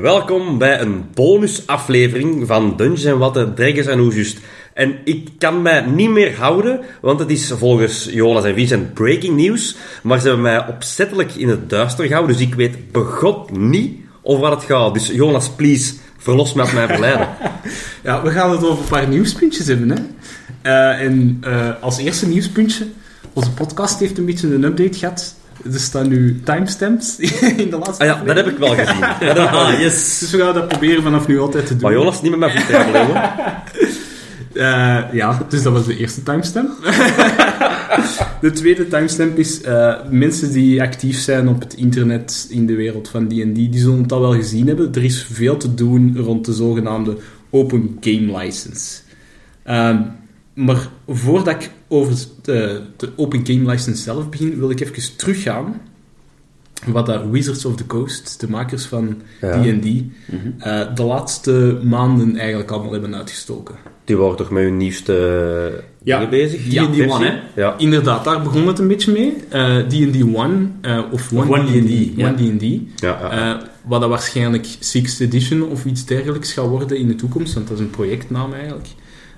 Welkom bij een bonusaflevering van Dungeons Watten, Dragons en Oejust. En ik kan mij niet meer houden, want het is volgens Jonas en Vincent breaking news. Maar ze hebben mij opzettelijk in het duister gehouden, dus ik weet begot niet over wat het gaat. Dus Jonas, please, verlos me uit mijn verleiden. Ja, we gaan het over een paar nieuwspuntjes hebben. Hè? Eh, en eh, als eerste nieuwspuntje, onze podcast heeft een beetje een update gehad. Er staan nu timestamps in de laatste Ah ja, dat heb ik wel gezien. Ah, yes. Dus we gaan dat proberen vanaf nu altijd te doen. Maar Jonas, niet met mijn voet hebben, hoor. Eh, ja, dus dat was de eerste timestamp. de tweede timestamp is mensen die actief zijn op het internet in de wereld van D&D, die zullen het al wel gezien hebben. Er is veel te doen rond de zogenaamde Open Game License. Ehm, maar voordat ik over de, de Open Game License zelf begin, wil ik even teruggaan wat dat Wizards of the Coast, de makers van Ja. D&D, eh, de laatste maanden eigenlijk allemaal hebben uitgestoken. Die waren toch met hun nieuwste Ja. dingen bezig? Ja, D&D? One, hè? Ja. Inderdaad, daar begon het een beetje mee. Eh, D&D One, eh, of One D&D. D&D, ja. One D&D. Ja, ja. Eh, wat dat waarschijnlijk 6th edition of iets dergelijks gaat worden in de toekomst, want dat is een projectnaam eigenlijk.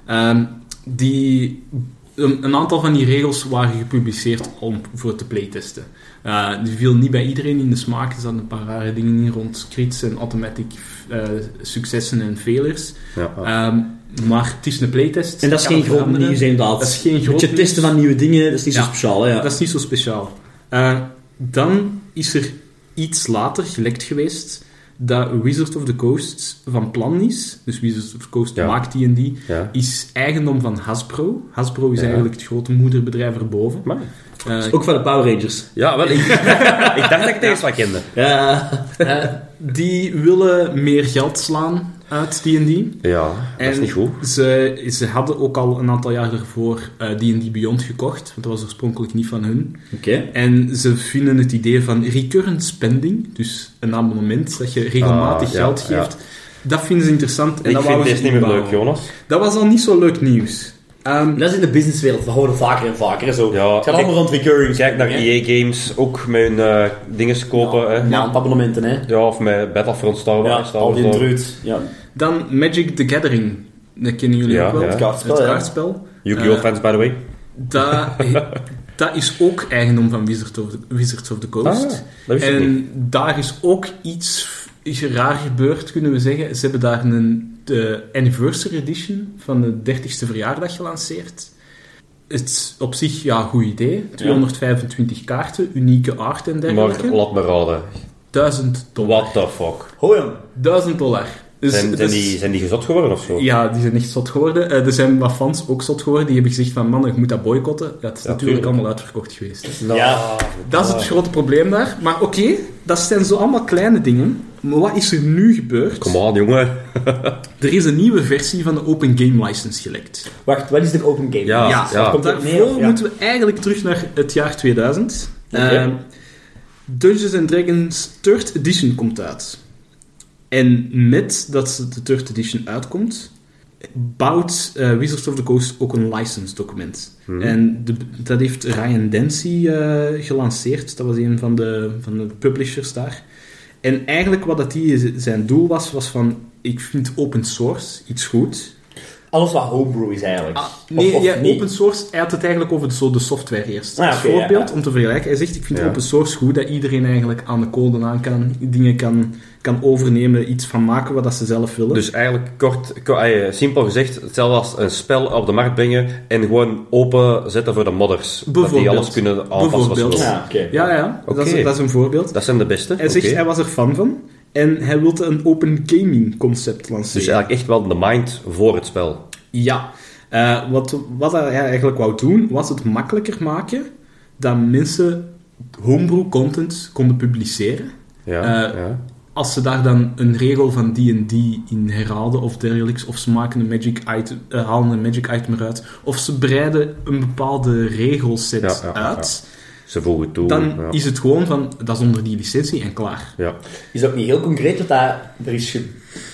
Ehm, die, een, een aantal van die regels waren gepubliceerd om voor te playtesten. Eh, die viel niet bij iedereen in de smaak. Er zaten een paar rare dingen in rond crits en automatic eh, successen en failures. ja. Ehm, maar het is een playtest. En dat is geen groot nieuws, inderdaad. Dat is geen Een groot nieuws. testen van nieuwe dingen, dat is niet Ja. zo speciaal, hè? Dat is niet zo speciaal. Eh, dan is er iets later gelekt geweest dat Wizards of the Coast van plan is. Dus Wizards of the Coast Ja. maakt die en die. ja. Is eigendom van Hasbro. Hasbro is Ja. eigenlijk het grote moederbedrijf erboven. Maar, Eh, Ook van de Power Rangers. ja, wel, ik, ik dacht dat ik het eerst wat kende. Ja. eh, die willen meer geld slaan uit D&D. Ja, dat is niet goed. Ze, ze hadden ook al een aantal jaar daarvoor eh, D&D Beyond gekocht. Want dat was oorspronkelijk niet van hun. Oké. En ze vinden het idee van recurrent spending, dus een abonnement dat je regelmatig Ah, ja, geld ja. geeft, dat vinden ze interessant. En Ik dat vind deze ze niet meer leuk, Jonas. Dat was al niet zo leuk nieuws. Ehm, Dat is in de businesswereld, we houden vaker en vaker. hè, Zo. Ja, het gaat allemaal rond recurring. Kijk naar hè. EA Games, ook met hun eh, dingen kopen. hè. Maandabonnementen, hè? Ja, of met Battlefront Star Wars. Ja, Star al die druid. Ja. dan Magic the Gathering. Dat kennen jullie Ja, ook wel. ja. Het kaartspel, Het ja. kaartspel. Yu-Gi-Oh! Eh, fans, by the way. Dat, dat is ook eigendom van Wizards of the, Wizards of the Coast. Ah, dat ik niet. En daar is ook iets is raar gebeurd, kunnen we zeggen. Ze hebben daar een de anniversary edition van de 30ste verjaardag gelanceerd. Het is op zich ja, een goed idee. 225 kaarten, unieke art en Maar dergelijke. laat me raden. 1000 dollar. What the fuck? Hoi, jong. 1000 dollar. Dus, Zijn, zijn, dus- die, zijn die gezot geworden of zo? Ja, die zijn echt zot geworden. Eh, er zijn wat fans ook zot geworden. Die hebben gezegd van, man, ik moet dat boycotten. Ja, het is Ja, natuurlijk tuurlijk. allemaal uitverkocht geweest. Nou, Ja, Dat is het grote probleem daar. Maar oké, dat zijn zo allemaal kleine dingen. Maar wat is er nu gebeurd? Come on, jongen. Er is een nieuwe versie van de Open Game License gelekt. Wacht, wat is de open game? Ja, ja, ja. Komt daarvoor neer, of ja? moeten we eigenlijk terug naar het jaar 2000. Oké. Eh, Dungeons and Dragons 3rd Edition komt uit. En met dat de 3rd Edition uitkomt, bouwt eh, Wizards of the Coast ook een license document. Mhm. En de, dat heeft Ryan Dancy eh, gelanceerd. Dat was een van de, van de publishers daar. En eigenlijk wat dat die zijn doel was, was van... Ik vind open source iets goed. Alles wat homebrew is eigenlijk. Ah, nee, Of- of ja, niet? open source, hij had het eigenlijk over de, zo de software eerst. Ah, Als voorbeeld, ja. om te vergelijken. Hij zegt, ik vind Ja. open source goed, dat iedereen eigenlijk aan de code aan kan, dingen kan, kan overnemen, iets van maken wat dat ze zelf willen. Dus eigenlijk kort, ko- eh, simpel gezegd, hetzelfde als een spel op de markt brengen en gewoon open zetten voor de modders. Dat die alles kunnen aanpassen wat ze Bijvoorbeeld. willen. Ja, ja, ja, dat, Oké. is, dat is een voorbeeld. Dat zijn de beste. Hij zegt, hij was er fan van. En hij wilde een open gaming concept lanceren. Dus eigenlijk echt wel de mind voor het spel. Ja. Eh, wat, wat hij eigenlijk wou doen, was het makkelijker maken dat mensen homebrew content konden publiceren. Ja, Eh, ja. Als ze daar dan een regel van D&D in herhaalden of dergelijks, of ze maken een magic item, eh, halen een magic item eruit, of ze breiden een bepaalde regelset ja, uit, Ze voegen toe. dan ja. is het gewoon van, dat is onder die licentie en klaar. Ja. Is dat ook niet heel concreet wat dat er is ge...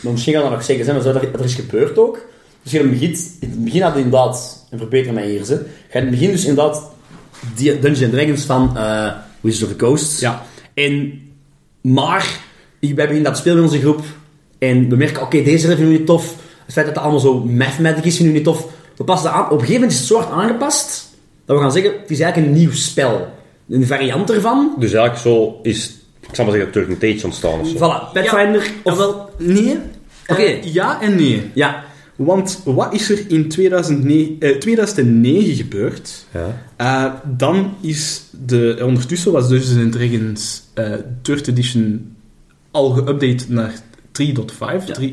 Maar misschien gaat dat nog zeggen, zijn, maar zo dat er is gebeurd ook. Dus je in het begin, in het begin had je inderdaad, en verbeter mij hier, ze, je in het begin dus inderdaad die Dungeons Dragons van eh Wizards of the Coast. Ja. En, maar, wij beginnen dat spelen in onze groep. En we merken, oké, deze vinden we niet tof. Het feit dat het allemaal zo mathematic is, vinden we niet tof. We passen dat aan. Op een gegeven moment is het zo hard aangepast, dat we gaan zeggen, het is eigenlijk een nieuw spel. Een variant ervan. Dus eigenlijk zo is, ik zal maar zeggen, Turtle Tage ontstaan of zo. Voilà, Pathfinder. Of Of, wel, nee. Oké. Eh, ja en nee. ja, Want wat is er in 2009, eh, 2009 gebeurd? Ja. Eh, dan is de... Ondertussen was Dungeons Dragons eh Third Edition al geüpdate naar 3.5. Ja, 3.5.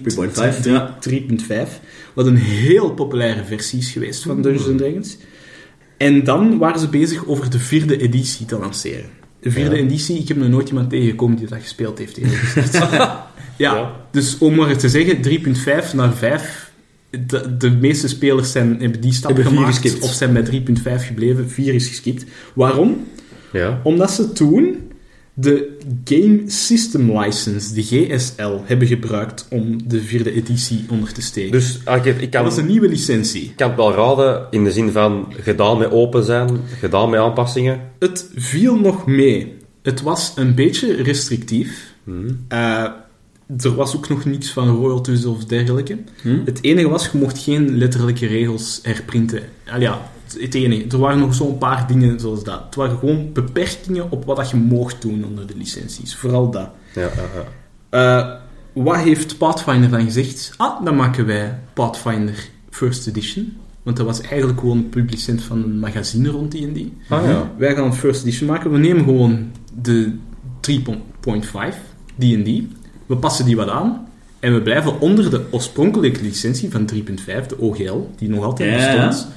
3.5, ja. 3.5. Wat een heel populaire versie is geweest van Dungeons Dragons. En dan waren ze bezig over de vierde editie te lanceren. De vierde Ja. editie, ik heb nog nooit iemand tegengekomen die dat gespeeld heeft. ja, Ja. dus om maar te zeggen, 3.5 naar 5. De, de meeste spelers zijn, hebben die stap Hebben gemaakt geskipt. of zijn bij 3.5 gebleven. 4 is geskipt. Waarom? Ja. Omdat ze toen de Game System License, de GSL, hebben gebruikt om de vierde editie onder te steken. Dus ah, ik, ik dat kan, was een nieuwe licentie. ik kan het wel raden in de zin van gedaan met open zijn, gedaan met aanpassingen. Het viel nog mee. Het was een beetje restrictief. Eh, er was ook nog niets van royalties of dergelijke. Hm? Het enige was, je mocht geen letterlijke regels herprinten. Al ja, het enige. Er waren nog zo'n paar dingen zoals dat. Het waren gewoon beperkingen op wat dat je mocht doen onder de licenties. Vooral dat. Ja. Eh, wat heeft Pathfinder dan gezegd? Ah, dan maken wij Pathfinder First Edition. Want dat was eigenlijk gewoon een publicent van een magazine rond D&D. Ah, ja. Wij gaan First Edition maken. We nemen gewoon de 3.5 D&D. We passen die wat aan. En we blijven onder de oorspronkelijke licentie van 3.5, de OGL, die nog altijd ja. bestond,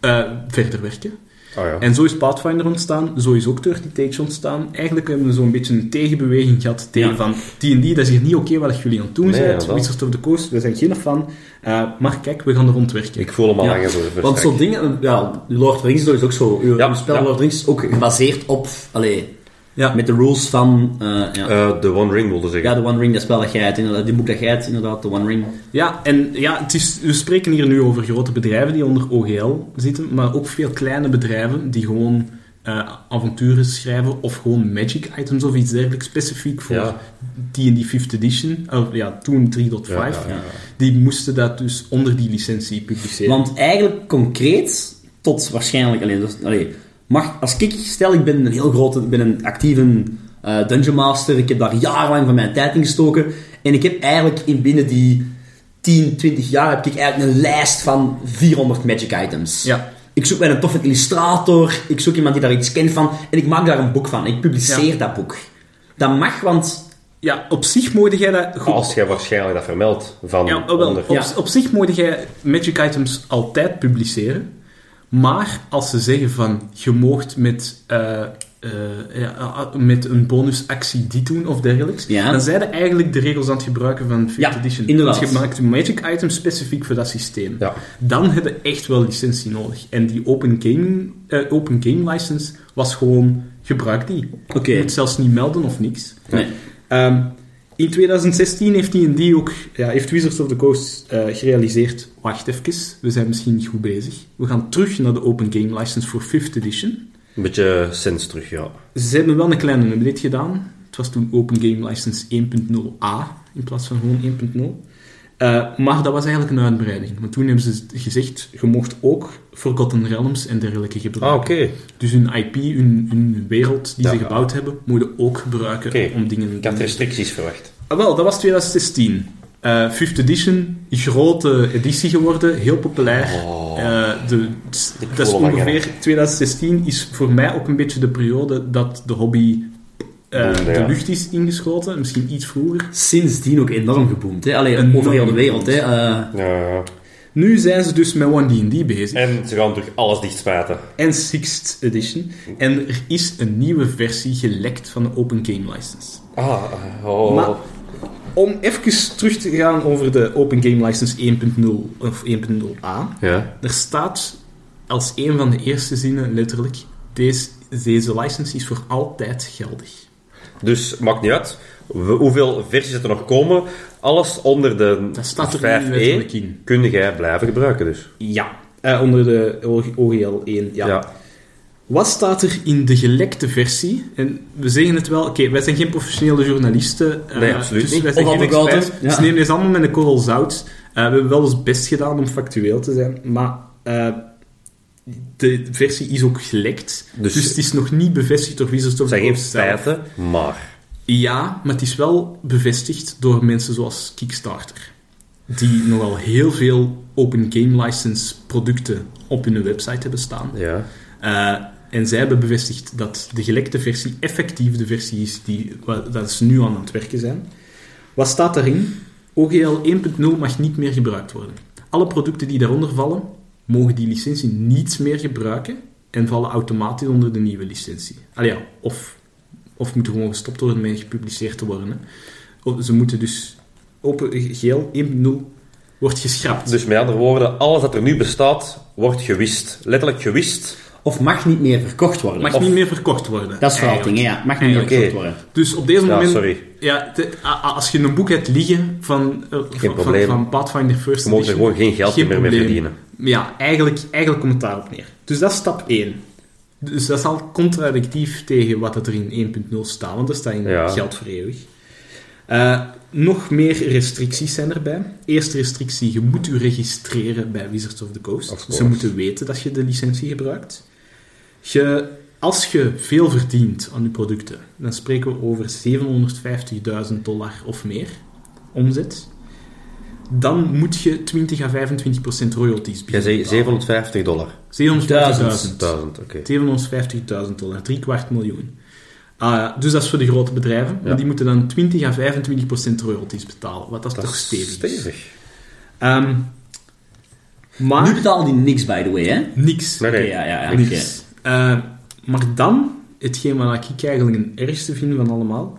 eh, verder werken. Ah, ja. En zo is Pathfinder ontstaan, zo is ook Dirty Take ontstaan. Eigenlijk hebben we zo'n beetje een tegenbeweging gehad tegen Ja. van D&D, dat is hier niet oké wat jullie aan het doen Nee, zijn. Wizards of the Coast, we zijn geen fan. Eh, maar kijk, we gaan er rond werken. Ik voel hem al Ja, hangen Want zo'n dingen, ja, Lord of the Rings is ook zo. Uw, spel ja. Lord of the Rings is ook gebaseerd op, allee, Ja. met de rules van, eh, ja. Eh, de One Ring wilde zeggen. ja, de One Ring, dat spel dat jij uit, inderdaad, die boek dat jij inderdaad, de One Ring. Ja, en ja, het is, we spreken hier nu over grote bedrijven die onder OGL zitten, maar ook veel kleine bedrijven die gewoon eh, avonturen schrijven of gewoon magic items of iets dergelijks, specifiek voor Ja. D&D 5th edition, of ja, toen 3.5. Ja, ja, ja. Die moesten dat dus onder die licentie publiceren. Want eigenlijk concreet, tot waarschijnlijk, alleen, dus, allee, mag, als ik, stel ik ben een heel grote, ik ben een actieve eh, Dungeon Master, ik heb daar jarenlang van mijn tijd in gestoken, en ik heb eigenlijk in binnen die 10, 20 jaar heb ik eigenlijk een lijst van 400 magic items. Ja. Ik zoek mij een toffe illustrator, ik zoek iemand die daar iets kent van, en ik maak daar een boek van. Ik publiceer Ja. dat boek. Dat mag, want... Ja, op zich mogen jij dat goed... Als jij waarschijnlijk dat vermeldt van Ja, wel, onder... op, Ja. op zich mogen jij magic items altijd publiceren. Maar als ze zeggen van je moogt met, ja, ah, met een bonusactie die doen of dergelijks, Ja. dan zijn er eigenlijk de regels aan het gebruiken van 5th Ja, edition. inderdaad. Dus je maakt een magic item specifiek voor dat systeem. Ja. Dan heb je echt wel licentie nodig. En die open game, eh, open game license was gewoon gebruik die. Oké. Je moet zelfs niet melden of niks. Nee. Ehm, in 2016 heeft D&D ook, ja, heeft Wizards of the Coast eh, gerealiseerd, wacht even, we zijn misschien niet goed bezig. We gaan terug naar de Open Game License voor 5th edition. Een beetje sens terug, ja. Ze hebben wel een kleine update gedaan. Het was toen Open Game License 1.0a in plaats van gewoon 1.0. Eh, maar dat was eigenlijk een uitbreiding. Want toen hebben ze gezegd, je mocht ook Forgotten Realms en dergelijke Ah, gebruiken. oké. Dus hun IP, hun, hun wereld die Ja. ze gebouwd hebben, moeten ook gebruiken om dingen... Ik had restricties verwacht. Ah, wel, dat was 2016. Eh 5th edition, grote editie geworden, heel populair. Oh. Eh, de, dat is ongeveer 2016 is voor mij ook een beetje de periode dat de hobby eh, Boomde, de ja. lucht is ingeschoten. Misschien iets vroeger. Sindsdien ook enorm geboomd, hè. Allee, over heel de wereld, hè. Eh, Ja, ja. Nu zijn ze dus met One D&D bezig. En ze gaan terug alles dichtspijten. En 6th edition. En er is een nieuwe versie gelekt van de Open Game License. Ah, oh. Maar om even terug te gaan over de Open Game License 1.0 of 1.0a. Ja. Er staat als een van de eerste zinnen letterlijk: deze, deze license is voor altijd geldig. Dus, maakt niet uit we- hoeveel versies er nog komen. Alles onder de Dat staat er 5e nu letterlijk in. kun jij blijven gebruiken, dus. Ja. Eh, onder de OGL 1, ja. Ja. Wat staat er in de gelekte versie? En we zeggen het wel, oké, wij zijn geen professionele journalisten. eh, Nee, absoluut dus niet. Wij zijn Of geen experts. ja. Dus neem deze allemaal met een korrel zout. Eh, we hebben wel ons best gedaan om factueel te zijn, maar eh, de versie is ook gelekt. Dus- Dus, het is nog niet bevestigd door Wizards of Het zijn geen feiten, maar... Ja, maar het is wel bevestigd door mensen zoals Kickstarter. Die nogal heel veel open game license producten op hun website hebben staan. Ja. Eh, en zij hebben bevestigd dat de gelekte versie effectief de versie is die, dat ze nu aan het werken zijn. Wat staat daarin? OGL 1.0 mag niet meer gebruikt worden. Alle producten die daaronder vallen, mogen die licentie niet meer gebruiken en vallen automatisch onder de nieuwe licentie. Allee, ja, of, of moeten gewoon gestopt worden met gepubliceerd te worden. Of ze moeten dus open GL 1.0 wordt geschrapt. Dus met andere woorden, alles dat er nu bestaat, wordt gewist. Letterlijk gewist. Of mag niet meer verkocht worden. mag of- niet meer verkocht worden. dat is vooral het ding, eigenlijk. hè, ja. Mag niet meer verkocht worden. Dus op deze Ja, moment... sorry. Ja, als je een boek hebt liggen van, eh, van, van, van Pathfinder First Je mag er gewoon geen geld geen meer mee verdienen. Ja, eigenlijk, eigenlijk komt het daarop neer. Dus dat is stap 1. Dus dat is al contradictief tegen wat er in 1.0 staat, want er staat in Ja. geld voor eeuwig. Eh, nog meer restricties zijn erbij. Eerste restrictie, je moet je registreren bij Wizards of the Coast. Of Ze moeten weten dat je de licentie gebruikt. Je, als je veel verdient aan je producten, dan spreken we over 750.000 dollar of meer omzet. Dan moet je 20 à 25 procent royalties Jij zei betalen. 750 dollar. 750.000. 1000, oké. 750.000 dollar, drie kwart miljoen. Ah, dus dat is voor de grote bedrijven. Ja. Maar die moeten dan 20 à 25 procent royalties betalen. Wat dat, Dat toch is stevig is. stevig. Ehm, maar Nu betalen die niks, by the way, hè? niks. Nee, nee. Oké, ja, ja, ja. Niks. Eh, maar dan, hetgeen wat ik eigenlijk een ergste vind van allemaal.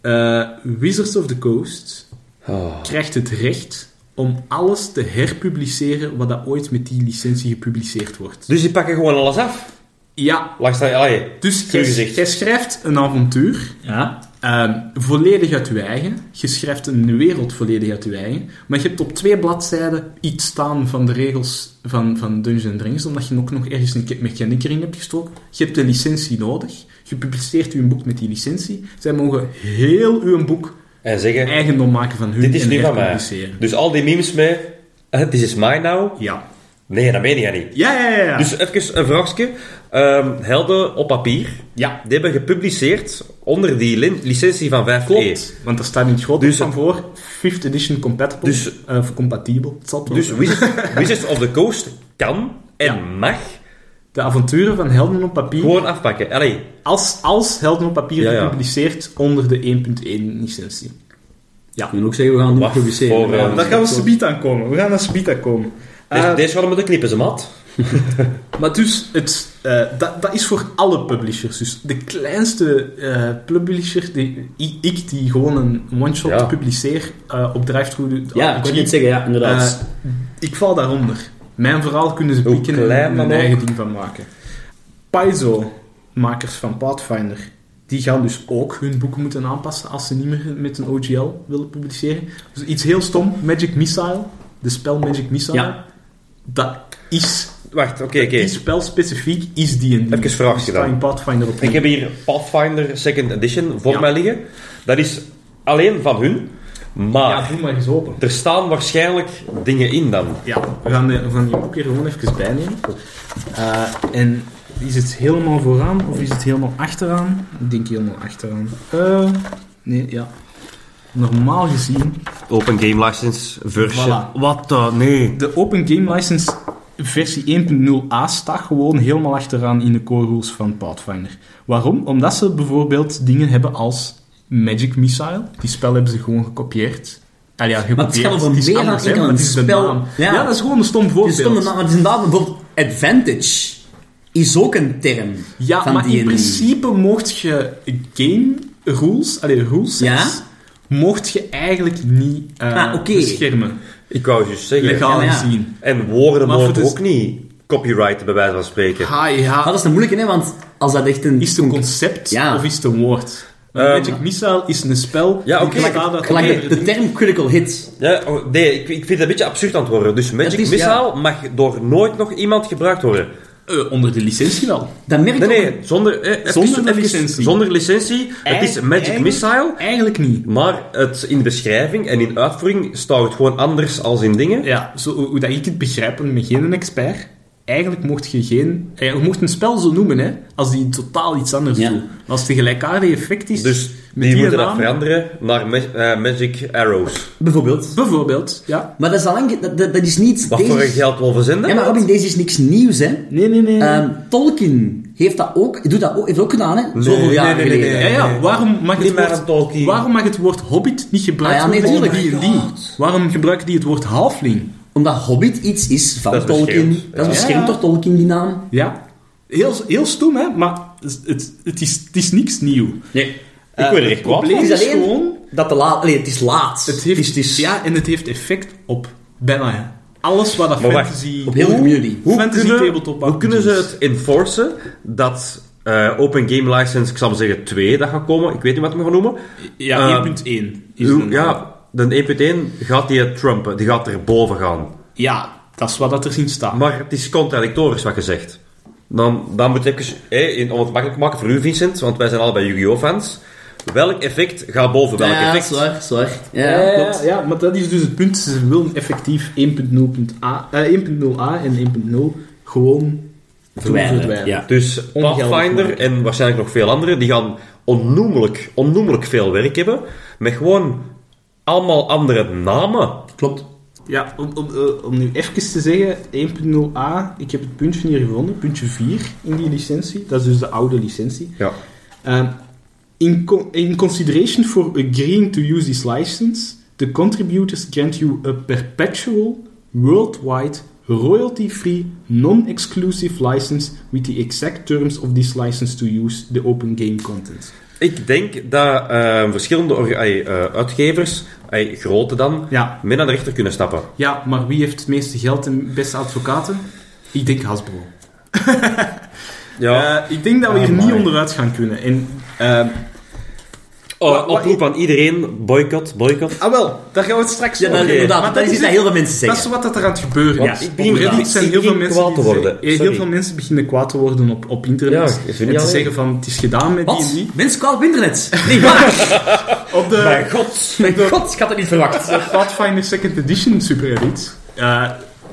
eh, Wizards of the Coast Oh. krijgt het recht om alles te herpubliceren wat dat ooit met die licentie gepubliceerd wordt. Dus die pakken gewoon alles af. Ja, Langs dat, allee, dus jij schrijft een avontuur Ja. Ehm, volledig uit je eigen. Je schrijft een wereld volledig uit je eigen. Maar je hebt op twee bladzijden iets staan van de regels van, van Dungeons Dragons, omdat je ook nog ergens een mechanic erin hebt gestoken. Je hebt de licentie nodig. Je publiceert je boek met die licentie. Zij mogen heel uw boek en zeggen, eigendom maken van hun dit is en nu van mij. Dus al die memes mee, eh, this is mine now. Ja. Nee, dat meen je niet. Ja, ja, ja. ja. Dus even een vraagje. Ehm, helden op papier, ja. die hebben gepubliceerd onder die licentie van 5e. Klopt, want er staat in het groot Dus- van voor 5th edition compatible, Dus- of compatibel. Dus. Wizards, of the Coast kan en Ja. mag de avonturen van Helden op papier, gewoon afpakken. Allee, als, als Helden op papier Ja, ja. gepubliceerd onder de 1.1 licentie. Ik moet ook zeggen, we gaan het nu publiceren. voor, Ja, eh, Daar gaan we subiet aan komen. We gaan naar subiet aan komen. Deze, Eh, deze gaan we moeten knippen, ze mat. Maar dus, het, eh, dat, dat is voor alle publishers. Dus de kleinste eh, publisher, die, ik die gewoon een one-shot Ja. publiceer eh, op Drive-Thru Ja, ik wil niet zeggen, ja, inderdaad. Eh, ik val daaronder. Mijn verhaal kunnen ze pikken en een eigen ding van maken. Paizo, makers van Pathfinder, die gaan dus ook hun boeken moeten aanpassen als ze niet meer met een OGL willen publiceren. Dus iets heel stom, Magic Missile, de spel Magic Missile, Ja. Dat is, Wacht, oké, oké. die spel specifiek is die en die. Even vraagje dan. in Pathfinder op Ik heb hier Pathfinder Second Edition voor Ja. mij liggen. Dat is alleen van hun. Maar Ja, doe maar eens open. er staan waarschijnlijk dingen in dan. Ja, we gaan, de, we gaan die boek hier gewoon even bijnemen. Eh, en is het helemaal vooraan of is het helemaal achteraan? Ik denk helemaal achteraan. Eh, nee, ja. Normaal gezien, Open Game License versie. Voilà. Wat dan? Nee. de Open Game License versie 1.0a staat gewoon helemaal achteraan in de core rules van Pathfinder. Waarom? Omdat ze bijvoorbeeld dingen hebben als Magic Missile. Die spel hebben ze gewoon gekopieerd. Ah ja, gekopieerd. Maar het gaat over is meer dan enkel een het is spel. naam. Ja. Ja. dat is gewoon een stom Het voorbeeld. is, stom, maar het is inderdaad bijvoorbeeld advantage is ook een term Ja, van maar in principe mocht je game rules, allee, rules Ja? Mocht je eigenlijk niet Ah, oké. beschermen. Ik wou juist zeggen. Legaal Ja, ja. gezien. En woorden Maar mogen ook niet copyrighten, bij wijze van spreken. Ha, ja. Ah, dat is een moeilijke, hè, want als dat echt een... Is het een concept Ja. of is het een woord? Ehm, Magic Missile is een spel. Ja, oké. meerdere de, term critical hit. Ja, oh, nee, ik, ik vind het een beetje absurd aan het worden. Dus Magic Missile ja. mag door nooit nog iemand gebruikt worden. Eh, onder de licentie wel. Dat merk Nee, nee, zonder, eh, Zonder even- licentie. Zonder licentie. Het is Magic eigen- Missile, Eigenlijk niet. maar het, in de beschrijving en in uitvoering staat het gewoon anders als in dingen. Ja, zo, hoe dat ik het begrijp, en ik ben geen expert. Eigenlijk mocht je geen... eh, Je mocht een spel zo noemen, hè, als die totaal iets anders Ja. doet. Als het een gelijkaardig effect is... Dus met die moeten dat veranderen naar ma- eh, Magic Arrows. bijvoorbeeld. Bijvoorbeeld, ja. Maar dat is al lang... Dat, dat, dat is niet... Wat deze voor wil verzenden? Ja, maar Robin, deze is niks nieuws, hè. Nee, nee, nee. Ehm, Tolkien heeft dat ook, doet dat ook, heeft ook gedaan, hè. Zoveel nee, jaren nee, nee, geleden. nee, ja, ja, nee. waarom mag, het woord, een Tolkien. waarom mag het woord hobbit niet gebruikt Ah ja, nee, worden. D&D? Waarom gebruiken die het woord halfling? Omdat Hobbit iets is van Dat is Tolkien. beschermd. Dat is Ja. beschermd door Tolkien, die naam. Ja. Heel, heel stom, hè, maar het, het, is, het is niks nieuw. Nee. Ik word er echt het kwaad probleem Het is alleen gewoon... dat te laat... Nee, het is laat. Het heeft, het is, Ja, en het heeft effect op bijna alles wat dat Maar wacht, fantasy... op heel de community. Hoe fantasy kunnen, tabletop hoe kunnen ze het enforcen dat eh, Open Game License, ik zal maar zeggen 2, dat gaat komen? Ik weet niet wat we gaan noemen. Ja, Eh, 1.1 is Hoe- ja, de 1.1 gaat die trumpen, die gaat erboven gaan. ja, dat is wat dat er zien staan. Maar het is contradictorisch wat je zegt. Dan, dan moet ik even, eh, in- om het makkelijk te maken voor u, Vincent, want wij zijn allebei Yu-Gi-Oh! fans. Welk effect gaat boven welk ja, effect? zwaar, zwaar. Ja, Ja, ja, klopt. ja, maar dat is dus het punt. Ze willen effectief 1.0.a eh, 1.0a en 1.0 gewoon Verwijderen, verdwijnen. ja. Dus Ongeldig Pathfinder en waarschijnlijk nog veel anderen, die gaan onnoemelijk, onnoemelijk veel werk hebben. Met gewoon allemaal andere namen. Klopt. Ja, om, om, eh, om nu even te zeggen, 1.0a, ik heb het puntje hier gevonden, puntje 4 in die licentie. Dat is dus de oude licentie. Ja. Um, in, co- in consideration for agreeing to use this license, the contributors grant you a perpetual, worldwide, royalty-free, non-exclusive license with the exact terms of this license to use the open game content. Ik denk dat eh, verschillende eh, uitgevers, ai, grote dan, Ja, mee naar de rechter kunnen stappen. ja, maar wie heeft het meeste geld en beste advocaten? Ik denk Hasbro. Ja. Eh, ik denk dat we hier niet onderuit gaan kunnen. En, oh, oproep aan iedereen, boycott, boycott. ah wel, daar gaan we het straks Ja, over inderdaad, Maar dat is iets dat heel veel mensen Dat is zeggen. wat dat er aan het gebeuren Ja, is. ik Reddit ik zijn heel veel mensen kwaad te die worden. zeggen- heel veel mensen beginnen kwaad te worden op, op internet. Ja, ik vind en niet te alleen. zeggen van, het is gedaan met die en die. Mensen kwaad op internet. Nee, waar? Op de, Mijn god. Mijn god, ik had het niet verwacht. de Pathfinder Second Edition subreddit eh,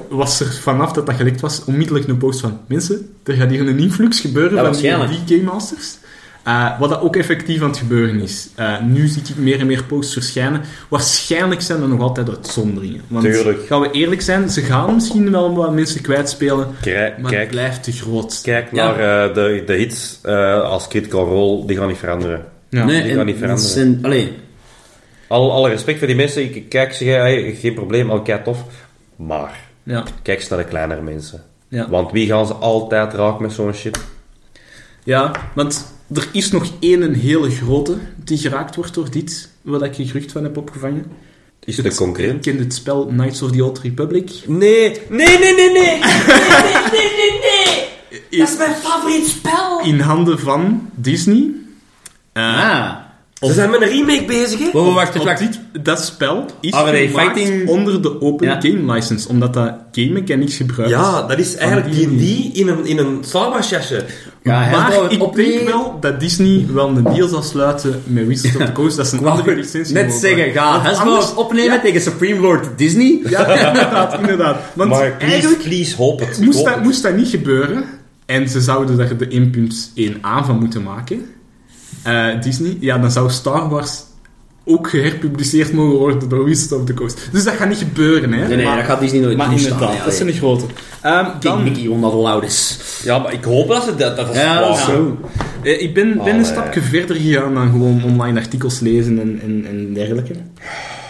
was er vanaf dat dat gelekt was onmiddellijk een post van mensen, er gaat hier een influx gebeuren Ja, van die Game Masters. Eh, wat dat ook effectief aan het gebeuren is. Eh, nu zie ik meer en meer posts verschijnen. Waarschijnlijk zijn er nog altijd uitzonderingen. Want Tuurlijk. gaan we eerlijk zijn, ze gaan misschien wel wat mensen kwijtspelen, Kijk, maar kijk, het blijft te groot. kijk Ja. naar eh, de, de hits eh, als Critical Role, die gaan niet veranderen. Ja. nee, die gaan niet veranderen. dat Zijn, allee, Al, alle respect voor die mensen, ik kijk ze, hey, geen probleem, al kei tof. Maar, Ja. kijk eens naar de kleinere mensen. Ja. Want wie gaan ze altijd raken met zo'n shit? ja, want er is nog één een hele grote die geraakt wordt door dit, wat ik gerucht van heb opgevangen. Is het een concurrent? Ik ken het spel Knights of the Old Republic. Nee, nee, nee, nee, nee! In, mijn favoriet spel. in handen van Disney. Eh, Ah. Ze zijn met een remake bezig, hè? Wacht, wacht, wacht. dit, dat spel is fighting- onder de Open Ja. Game License, omdat dat game mechanics gebruikt. Ja, dat is eigenlijk die- D&D in een, in een Star Wars jasje. Ja, maar ik denk wel dat Disney wel een deal zal sluiten met Wizards of the Coast. Dat is een andere licentie. net zeggen, ga Hasbro anders- opnemen Ja. tegen Supreme Lord Disney. Ja, inderdaad, inderdaad. Want Maar please, eigenlijk please, hoop het. moest Hoop dat, het. moest dat niet gebeuren, en ze zouden er de 1.1a van moeten maken, eh, Disney, ja, dan zou Star Wars ook geherpubliceerd mogen worden door Wizards of the Coast. Dus dat gaat niet gebeuren, hè. Nee, nee, maar, dat gaat Disney nooit Maar inderdaad, ja, dat zijn de grote. Ehm, King dan, Mickey, omdat het loud is. Ja, maar ik hoop dat ze dat... dat is Ja, wow. zo. eh, ik ben, een stapje verder gegaan dan gewoon online artikels lezen en, en, en dergelijke.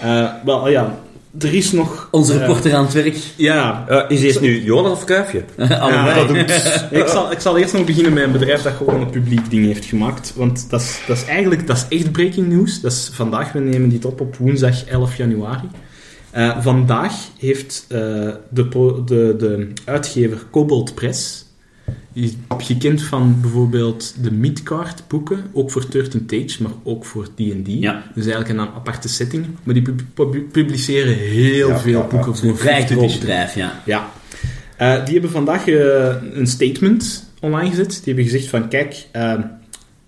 Eh, wel, ja, er is nog... Onze reporter aan het werk. ja, Eh, is deze nu Jonas of Kuifje? Allebei. ik, zal, ik zal eerst nog beginnen met een bedrijf dat gewoon een publiek ding heeft gemaakt. Want dat is, dat is eigenlijk dat is echt breaking news. Dat is vandaag, we nemen dit op op woensdag 11 januari. Eh, vandaag heeft eh, de, de, de uitgever Cobalt Press, die is gekend van bijvoorbeeld de Midcard boeken, ook voor 13 Tage, maar ook voor D&D. Ja. Dus eigenlijk een aparte setting. Maar die pub- pub- publiceren heel Ja, veel ja, boeken is een voor vrij groot bedrijf, ja. Ja. Eh, die hebben vandaag eh, een statement online gezet. Die hebben gezegd van, kijk, eh,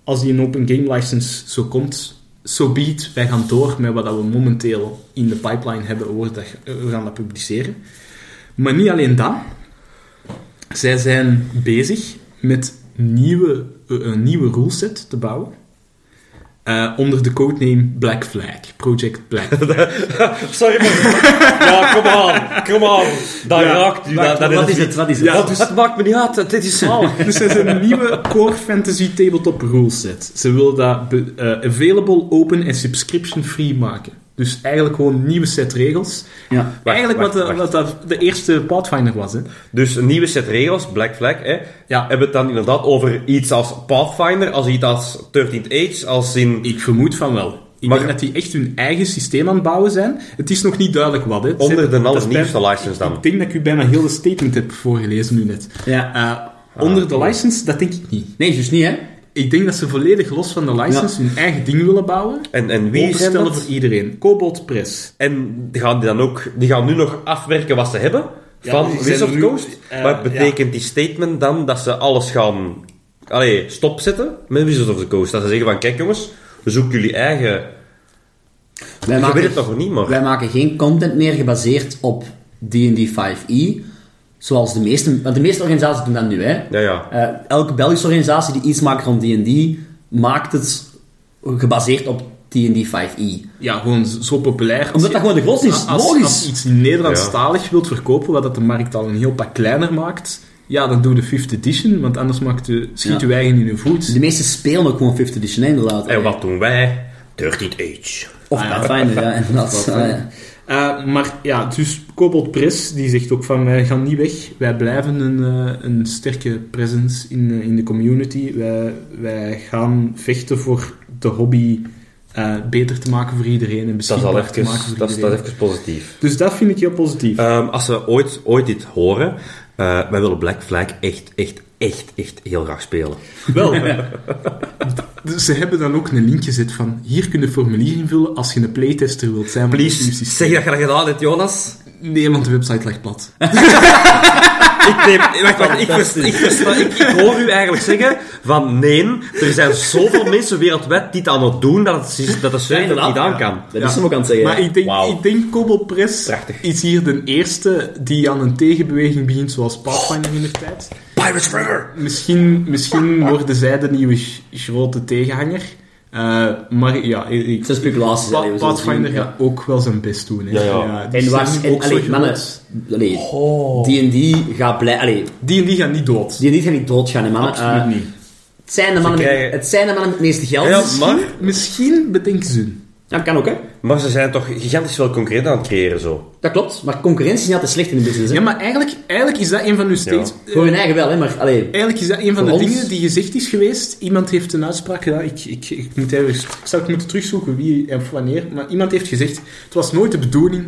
als die een open game license zo komt, zo biedt, wij gaan door met wat we momenteel in de pipeline hebben, we gaan dat publiceren. Maar niet alleen dat. Zij zijn bezig met nieuwe, eh, een nieuwe ruleset te bouwen. eh, onder de codename Black Flag. Project Black Flag. Sorry, maar... ja, kom aan, kom aan. Dat Ja, raakt u. Dat, dat Wat is het? Wat is het? Ja, dus het maakt me niet uit. Dit is... Dus ze zijn een nieuwe Core Fantasy Tabletop ruleset. Ze willen dat be- eh, available, open en subscription-free maken. Dus eigenlijk gewoon een nieuwe set regels. Ja. eigenlijk wacht, wat, de, wacht. wat dat de eerste Pathfinder was. Hè. Dus een nieuwe set regels, Black Flag, hè. Ja. Hebben we het dan inderdaad over iets als Pathfinder, als iets als 13th Age, als in... Ik vermoed van wel. Ik Maar- denk dat die echt hun eigen systeem aan het bouwen zijn. Het is nog niet duidelijk wat. Hè. Het Onder de allernieuwste license dan. Ik denk dat ik u bijna heel de statement heb voorgelezen nu net. Ja. Eh, onder de license, dat denk ik niet. Nee, dus niet, hè? Ik denk dat ze volledig los van de license hun eigen ding willen bouwen. En, en wie Openstellen dat? voor iedereen. Cobalt Press. En die gaan die dan ook... Die gaan nu nog afwerken wat ze hebben Ja, van Wizard Coast. eh, maar betekent die statement dan dat ze alles gaan... Allee, stopzetten met Wizard of the Coast? Dat ze zeggen van, kijk jongens, zoek jullie eigen... Wij maken, weet het nog niet, maar... wij maken geen content meer gebaseerd op D&D 5e, zoals de meeste... Want de meeste organisaties doen dat nu, hè? Ja, ja. Eh, elke Belgische organisatie die iets maakt rond D&D, maakt het gebaseerd op D&D 5e. Ja, gewoon zo populair. Omdat dat gewoon de grond is, Als, logisch. als je iets Nederlandstalig wilt verkopen, wat dat de markt al een heel pak kleiner maakt, ja, dan doe de 5th edition, want anders maakt u, schiet Ja. je eigen in uw voet. De meeste spelen ook gewoon 5th edition, inderdaad. En wat doen wij? 13th Age. Of Ah, ja. Pathfinder, ja, inderdaad. Eh, maar ja, dus Cobalt Press die zegt ook van wij gaan niet weg. Wij blijven een, eh, een sterke presence in, eh, in de community. Wij, wij gaan vechten voor de hobby beter te maken voor iedereen en Dat is beschikbaar te maken voor dat is, dat iedereen. is positief. Dus dat vind ik heel positief. Ehm, als we ooit, ooit dit horen, wij willen Black Flag echt, echt, echt, echt heel graag spelen. Wel, dus ze hebben dan ook een link gezet van hier kun je formulier invullen als je een playtester wilt zijn. Please, zeg dat je dat gedaan hebt, Jonas. Nee, want de website ligt plat. Ik, neem, wacht, wacht, ik, versta, ik, versta- ik, ik hoor u eigenlijk zeggen van nee, er zijn zoveel mensen wereldwijd die het aan het doen dat het, dat de server niet aan ja. kan. Dat is hem ook aan het zeggen. Maar ik denk, Wauw. ik denk Press Prachtig. is hier de eerste die aan een tegenbeweging begint, zoals Pathfinder in de tijd. Pirates River! Misschien, misschien worden zij de nieuwe grote tegenhanger. Eh, maar ja, ik, Het zijn speculaties. Pa- Pathfinder ja. gaat ook wel zijn best doen. Hè. Ja, ja. die En waar, zijn en, ook zo allee, groot. mannen, allee, D&D gaat blij, allee, Die en die gaan niet dood. D&D gaat niet doodgaan, hè, mannen. Absoluut Eh, niet. Het zijn, de mannen met, krijgen- het zijn de mannen met het meeste geld. Ja, Ja, maar, Misschien bedenken ze hun. Dat kan ook, hè. maar ze zijn toch gigantisch veel concurrenten aan het creëren zo. Dat klopt. Maar concurrentie is niet altijd slecht in de business, hè. Ja, maar eigenlijk, eigenlijk is dat een van hun steeds... Voor hun eigen wel, hè. Maar, allee, Eigenlijk is dat een van de ons- dingen die gezegd is geweest. Iemand heeft een uitspraak gedaan. Ik, ik, ik, moet even, ik zou het moeten terugzoeken wie en wanneer. Maar iemand heeft gezegd: Het was nooit de bedoeling.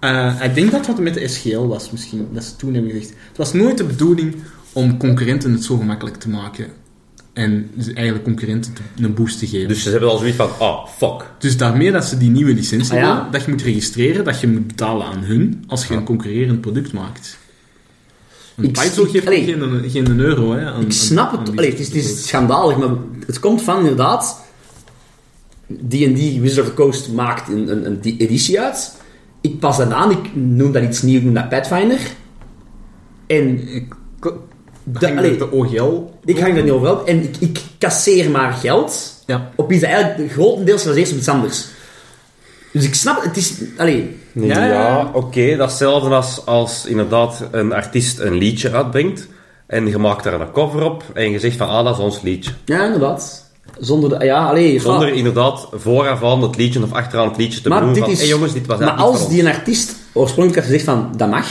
eh, ik denk dat het met de SGL was, misschien. Dat ze toen hebben gezegd. Het was nooit de bedoeling om concurrenten het zo gemakkelijk te maken. En dus eigenlijk concurrenten te- een boost te geven. Dus, Dus ze hebben al zoiets van, ah, fuck. daarmee dat ze die nieuwe licentie Ah, ja. willen, dat je moet registreren, dat je moet betalen aan hun als je een concurrerend product maakt. Ik- Paizo geeft allee, geen, geen euro hè, aan, ik snap aan- het. aan Allee, het, is, het is schandalig, maar het komt van inderdaad... D&D, Wizard of the Coast, maakt een, een, een die editie uit. Ik pas dat aan, ik noem dat iets nieuws, ik noem dat Pathfinder. En Ik, De- de, allee, de OGL. ik hang daar niet over op. En ik, ik kasseer maar geld Ja. op iets dat eigenlijk grotendeels gebaseerd is op iets anders. Dus ik snap, het is... Allee, Ja, ja. oké. datzelfde als, als inderdaad een artiest een liedje uitbrengt. En je maakt daar een cover op. En je zegt van, ah, dat is ons liedje. ja, inderdaad. Zonder de... Ja, allee... Zonder ja. inderdaad vooraf aan het liedje of achteraan het liedje te Maar benoemen dit van, is... hey jongens, dit was maar als van die een artiest oorspronkelijk had gezegd van, dat mag,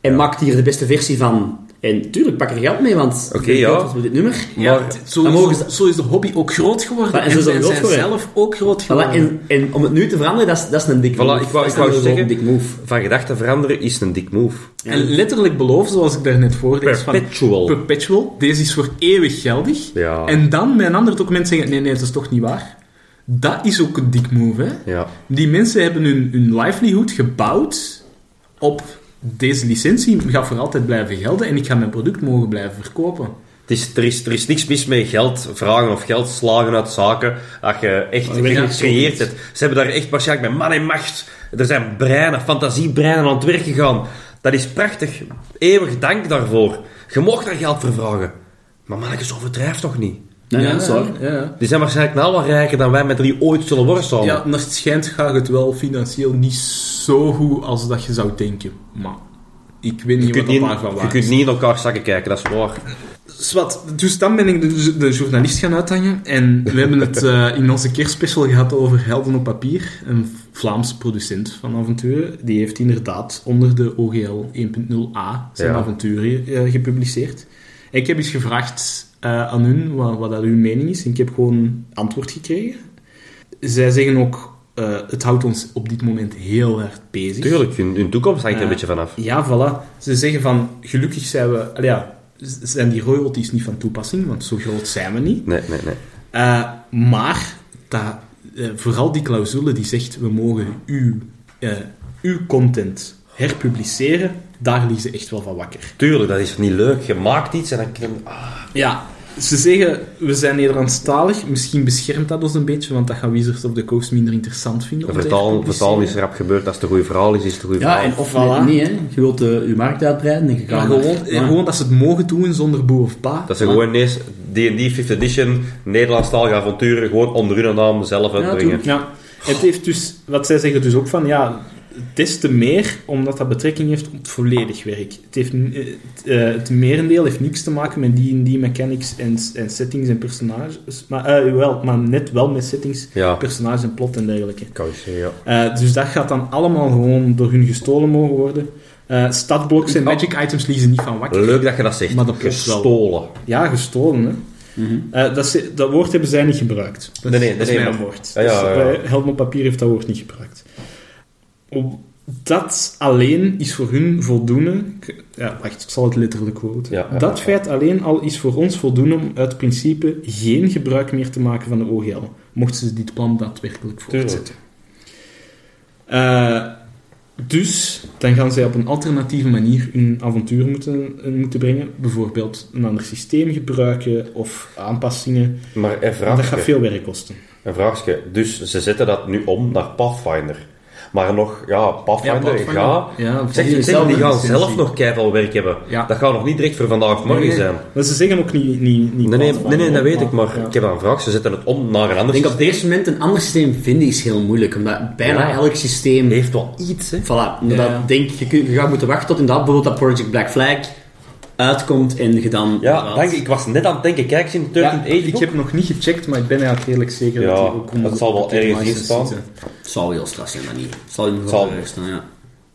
en maakt hier de beste versie van... En tuurlijk, pak er geld mee, want... Oké, ik ja. dit nummer. Ja, Maar- zo, dan mogen zo, ze- zo is de hobby ook groot geworden. Maar en zo zijn zelf ook groot Voilà, geworden. en, en om het nu te veranderen, dat is, dat is een dik Voilà, move. ik wou, ik wou een zeggen, dik move. van gedachten veranderen is een dik move. En letterlijk beloven, zoals ik daarnet voordeed, van Perpetual. perpetual. Deze is voor eeuwig geldig. Ja. En dan met een ander document zeggen, nee, nee, dat is toch niet waar. Dat is ook een dik move, hè. Ja. Die mensen hebben hun, hun livelihood gebouwd op deze licentie gaat voor altijd blijven gelden en ik ga mijn product mogen blijven verkopen. Het is, er, is, er is niks mis met geld vragen of geld slagen uit zaken dat je echt gecreëerd hebt. Ze hebben daar echt waarschijnlijk met man en macht. Er zijn breinen, fantasiebreinen aan het werk gegaan. Dat is prachtig. Eeuwig dank daarvoor. Je mocht daar geld voor vragen. Maar mannetjes, overdrijf toch niet? Nee, ja, dat is waar. Ja, ja. Die zijn waarschijnlijk nou wat rijker dan wij met drie ooit zullen worden samen. Ja, naar het schijnt gaat het wel financieel niet zo goed als dat je zou denken. Maar ik weet je niet kunt wat dat je waar kunt is. niet in elkaar zakken kijken, dat is waar. Zwat, dus dan ben ik de, de journalist gaan uithangen. En we hebben het eh, in onze kerstspecial gehad over Helden op Papier. Een Vlaamse producent van avonturen. Die heeft inderdaad onder de OGL 1.0a zijn Ja. avonturen eh, gepubliceerd. En ik heb eens gevraagd eh, aan hun wat, wat dat hun mening is. En ik heb gewoon antwoord gekregen. Zij zeggen ook, eh, het houdt ons op dit moment heel erg bezig. Tuurlijk, hun, hun toekomst hangt er een Eh, beetje vanaf. Ja, voilà. Ze zeggen van, gelukkig zijn we... ja, zijn die royalties niet van toepassing, want zo groot zijn we niet. Nee, nee, nee. Maar, dat, vooral die clausule die zegt, we mogen uw, uw content herpubliceren, daar liggen ze echt wel van wakker. Tuurlijk, dat is niet leuk. Je maakt iets en dan... kan- Ah, Ja, ze zeggen, we zijn Nederlandstalig. Misschien beschermt dat ons een beetje, want dat gaan Wizards of the Coast minder interessant vinden. vertaal, vertaal is rap gebeurd. Als het een goed verhaal is, is het een goed Ja, verhaal. en of Voilà. niet, hè. Je wilt eh, je markt uitbreiden en je Ja, gaat... gewoon, Ja. gewoon dat ze het mogen doen zonder boe of pa. Dat ze gewoon ineens D&D 5th edition, Nederlandstalige avonturen, gewoon onder hun naam zelf uitbrengen. Ja, het heeft dus, wat zij zeggen dus ook van, ja, des te meer, omdat dat betrekking heeft op het volledig werk. Het, heeft, eh, het, eh, het merendeel heeft niks te maken met die en die mechanics en, en settings en personages, maar, eh, wel, maar net wel met settings, Ja, personages en plot en dergelijke. kan je zeggen, ja. Eh, dus dat gaat dan allemaal gewoon door hun gestolen mogen worden. Eh stadblocks en magic items liezen niet van wakker. Leuk dat je dat zegt. Maar. Gestolen. Ja, gestolen, hè. Mhm. Eh, dat, ze- dat woord hebben zij niet gebruikt. Dat, Nee, nee, is- dat nee, is mijn woord. Ja, ja, Dus, Helden op papier heeft dat woord niet gebruikt. Dat alleen is voor hun voldoende. Ja, wacht, ik zal het letterlijk quoten. Ja, ja, dat ja. feit alleen al is voor ons voldoende om uit principe geen gebruik meer te maken van de OGL, mochten ze dit plan daadwerkelijk voortzetten. Eh, dus dan gaan zij op een alternatieve manier hun avontuur moeten, eh, moeten brengen. Bijvoorbeeld een ander systeem gebruiken of aanpassingen. Maar een Dat vraagje. gaat veel werk kosten. Een vraagje. Dus ze zetten dat nu om naar Pathfinder. Maar nog, ja, Pathfinder, ga... Ja, Zeg, ik die gaan zelf nog keihard werk hebben. Ja. Dat gaat nog niet direct voor vandaag of morgen Nee, zijn. Maar ze zeggen ook niet... niet, niet Nee, nee, nee, dat weet ik, maar ja. ik heb een vraag. Ze zetten het om naar een Ik ander denk op deze moment een ander systeem vinden is heel moeilijk, omdat bijna Ja. elk systeem... heeft wel iets, hè. Voilà, Ja. dat denk, je, je gaat moeten wachten tot inderdaad bijvoorbeeld dat Project Black Flag uitkomt en je dan... Ja, dank, ik was net aan het denken, kijk eens in 13th Ja, Age ik book. heb nog niet gecheckt, maar ik ben eigenlijk redelijk zeker Ja, dat die ook onder dat zal wel ergens in staan. Het zal heel straks zijn, maar niet. Het zal in ieder Zal. geval ergens staan, ja.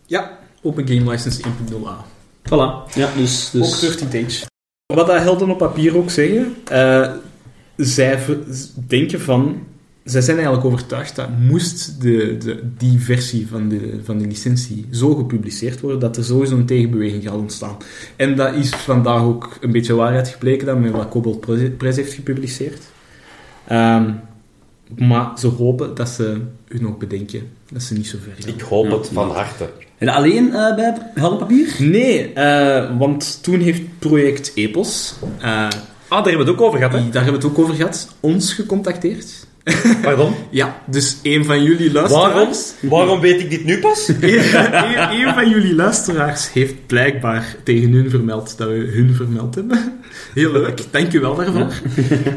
Ja, Open Game License 1.0a. Voilà. Ja, dus... dus Ook 13 Age. Wat dat helden op papier ook zeggen, eh, zij denken van... Zij zijn eigenlijk overtuigd dat moest de, de, die versie van de, van de licentie zo gepubliceerd worden, dat er sowieso een tegenbeweging gaat ontstaan. En dat is vandaag ook een beetje waarheid gebleken dan met wat Cobalt Press heeft gepubliceerd. Ehm, maar ze hopen dat ze hun ook bedenken dat ze niet zo ver gaan. Ik hoop het van harte. En alleen eh, bij helder papier? Nee, eh, want toen heeft project Epos, eh, Ah, daar hebben we het ook over gehad, hè? daar hebben we het ook over gehad, ons gecontacteerd. Pardon? Ja, dus een van jullie Waarom? luisteraars... Waarom weet ik dit nu pas? een, van jullie luisteraars heeft blijkbaar tegen hun vermeld dat we hun vermeld hebben. Heel leuk, dank u wel daarvoor.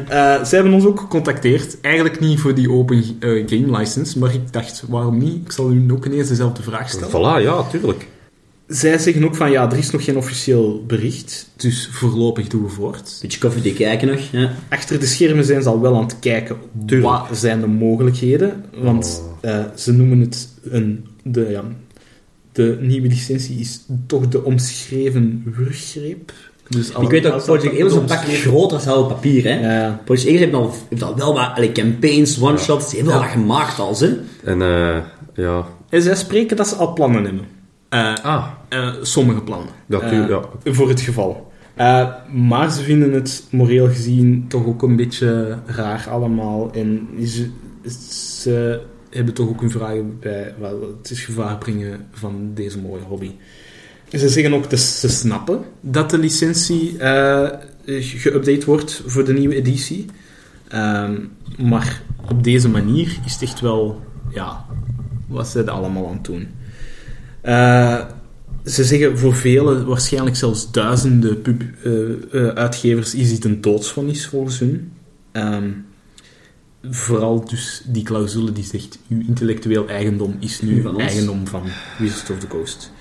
Eh, zij hebben ons ook gecontacteerd. Eigenlijk niet voor die open eh, game license, maar ik dacht, waarom niet? Ik zal u ook ineens dezelfde vraag stellen. Voilà, ja, tuurlijk. Zij zeggen ook van, ja, er is nog geen officieel bericht, dus voorlopig doen we voort. Beetje koffiedik kijken nog. Ja. Achter de schermen zijn ze al wel aan het kijken Tuurlijk. wat zijn de mogelijkheden. Want eh, ze noemen het een... De, ja, de nieuwe licentie is toch de omschreven wurggreep. Dus ik weet ook, dat Project Epos is een pak groter als helder papier, hè. Ja, Project heeft al, heeft al wel wat allee, campaigns, one-shots, ze hebben wel wat gemaakt al, hè. En, eh, ja... en zij spreken dat ze al plannen hebben. Eh, Ah, eh, sommige plannen. dat Eh, ja. Voor het geval. Maar ze vinden het moreel gezien toch ook een beetje raar allemaal. En ze, ze hebben toch ook hun vragen bij wel, het is gevaar brengen van deze mooie hobby. ze zeggen ook dat ze snappen dat de licentie eh, geüpdate wordt voor de nieuwe editie. Ehm, maar op deze manier is het echt wel, ja, wat ze er allemaal aan het doen. Eh, ze zeggen voor velen, waarschijnlijk zelfs duizenden pub, eh, eh, uitgevers, is dit een doodsvonnis volgens hun. Ehm, vooral dus die clausule die zegt, uw intellectueel eigendom is nu van eigendom van Wizards of the Coast.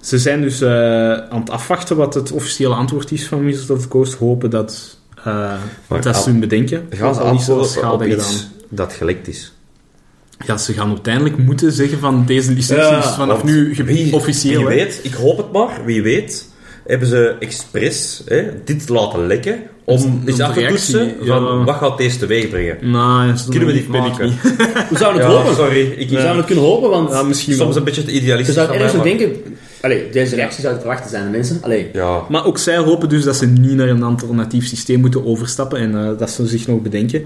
Ze zijn dus aan het afwachten wat het officiële antwoord is van Wizards of the Coast. Hopen dat, dat ze hun bedenken. Gaan ze Al antwoorden schade op gedaan. dat gelekt is? Ja, ze gaan uiteindelijk moeten zeggen van deze licentie is vanaf nu wie, officieel. Wie weet, ik hoop het maar, wie weet, hebben ze expres hè, dit laten lekken om eens de af te reactie, toetsen van ja. wat gaat deze teweeg brengen. Nou, ja, zo Kunnen we dit maken? niet. We zouden het Ja, hopen. sorry. Ik We zouden het kunnen hopen, want Ja, misschien soms wel. een beetje te je idealistisch zou van ergens maar- denken... Allee, deze reactie zou te verwachten zijn, de mensen. Allee, Ja, Maar ook zij hopen dus dat ze niet naar een alternatief systeem moeten overstappen en eh, dat ze zich nog bedenken.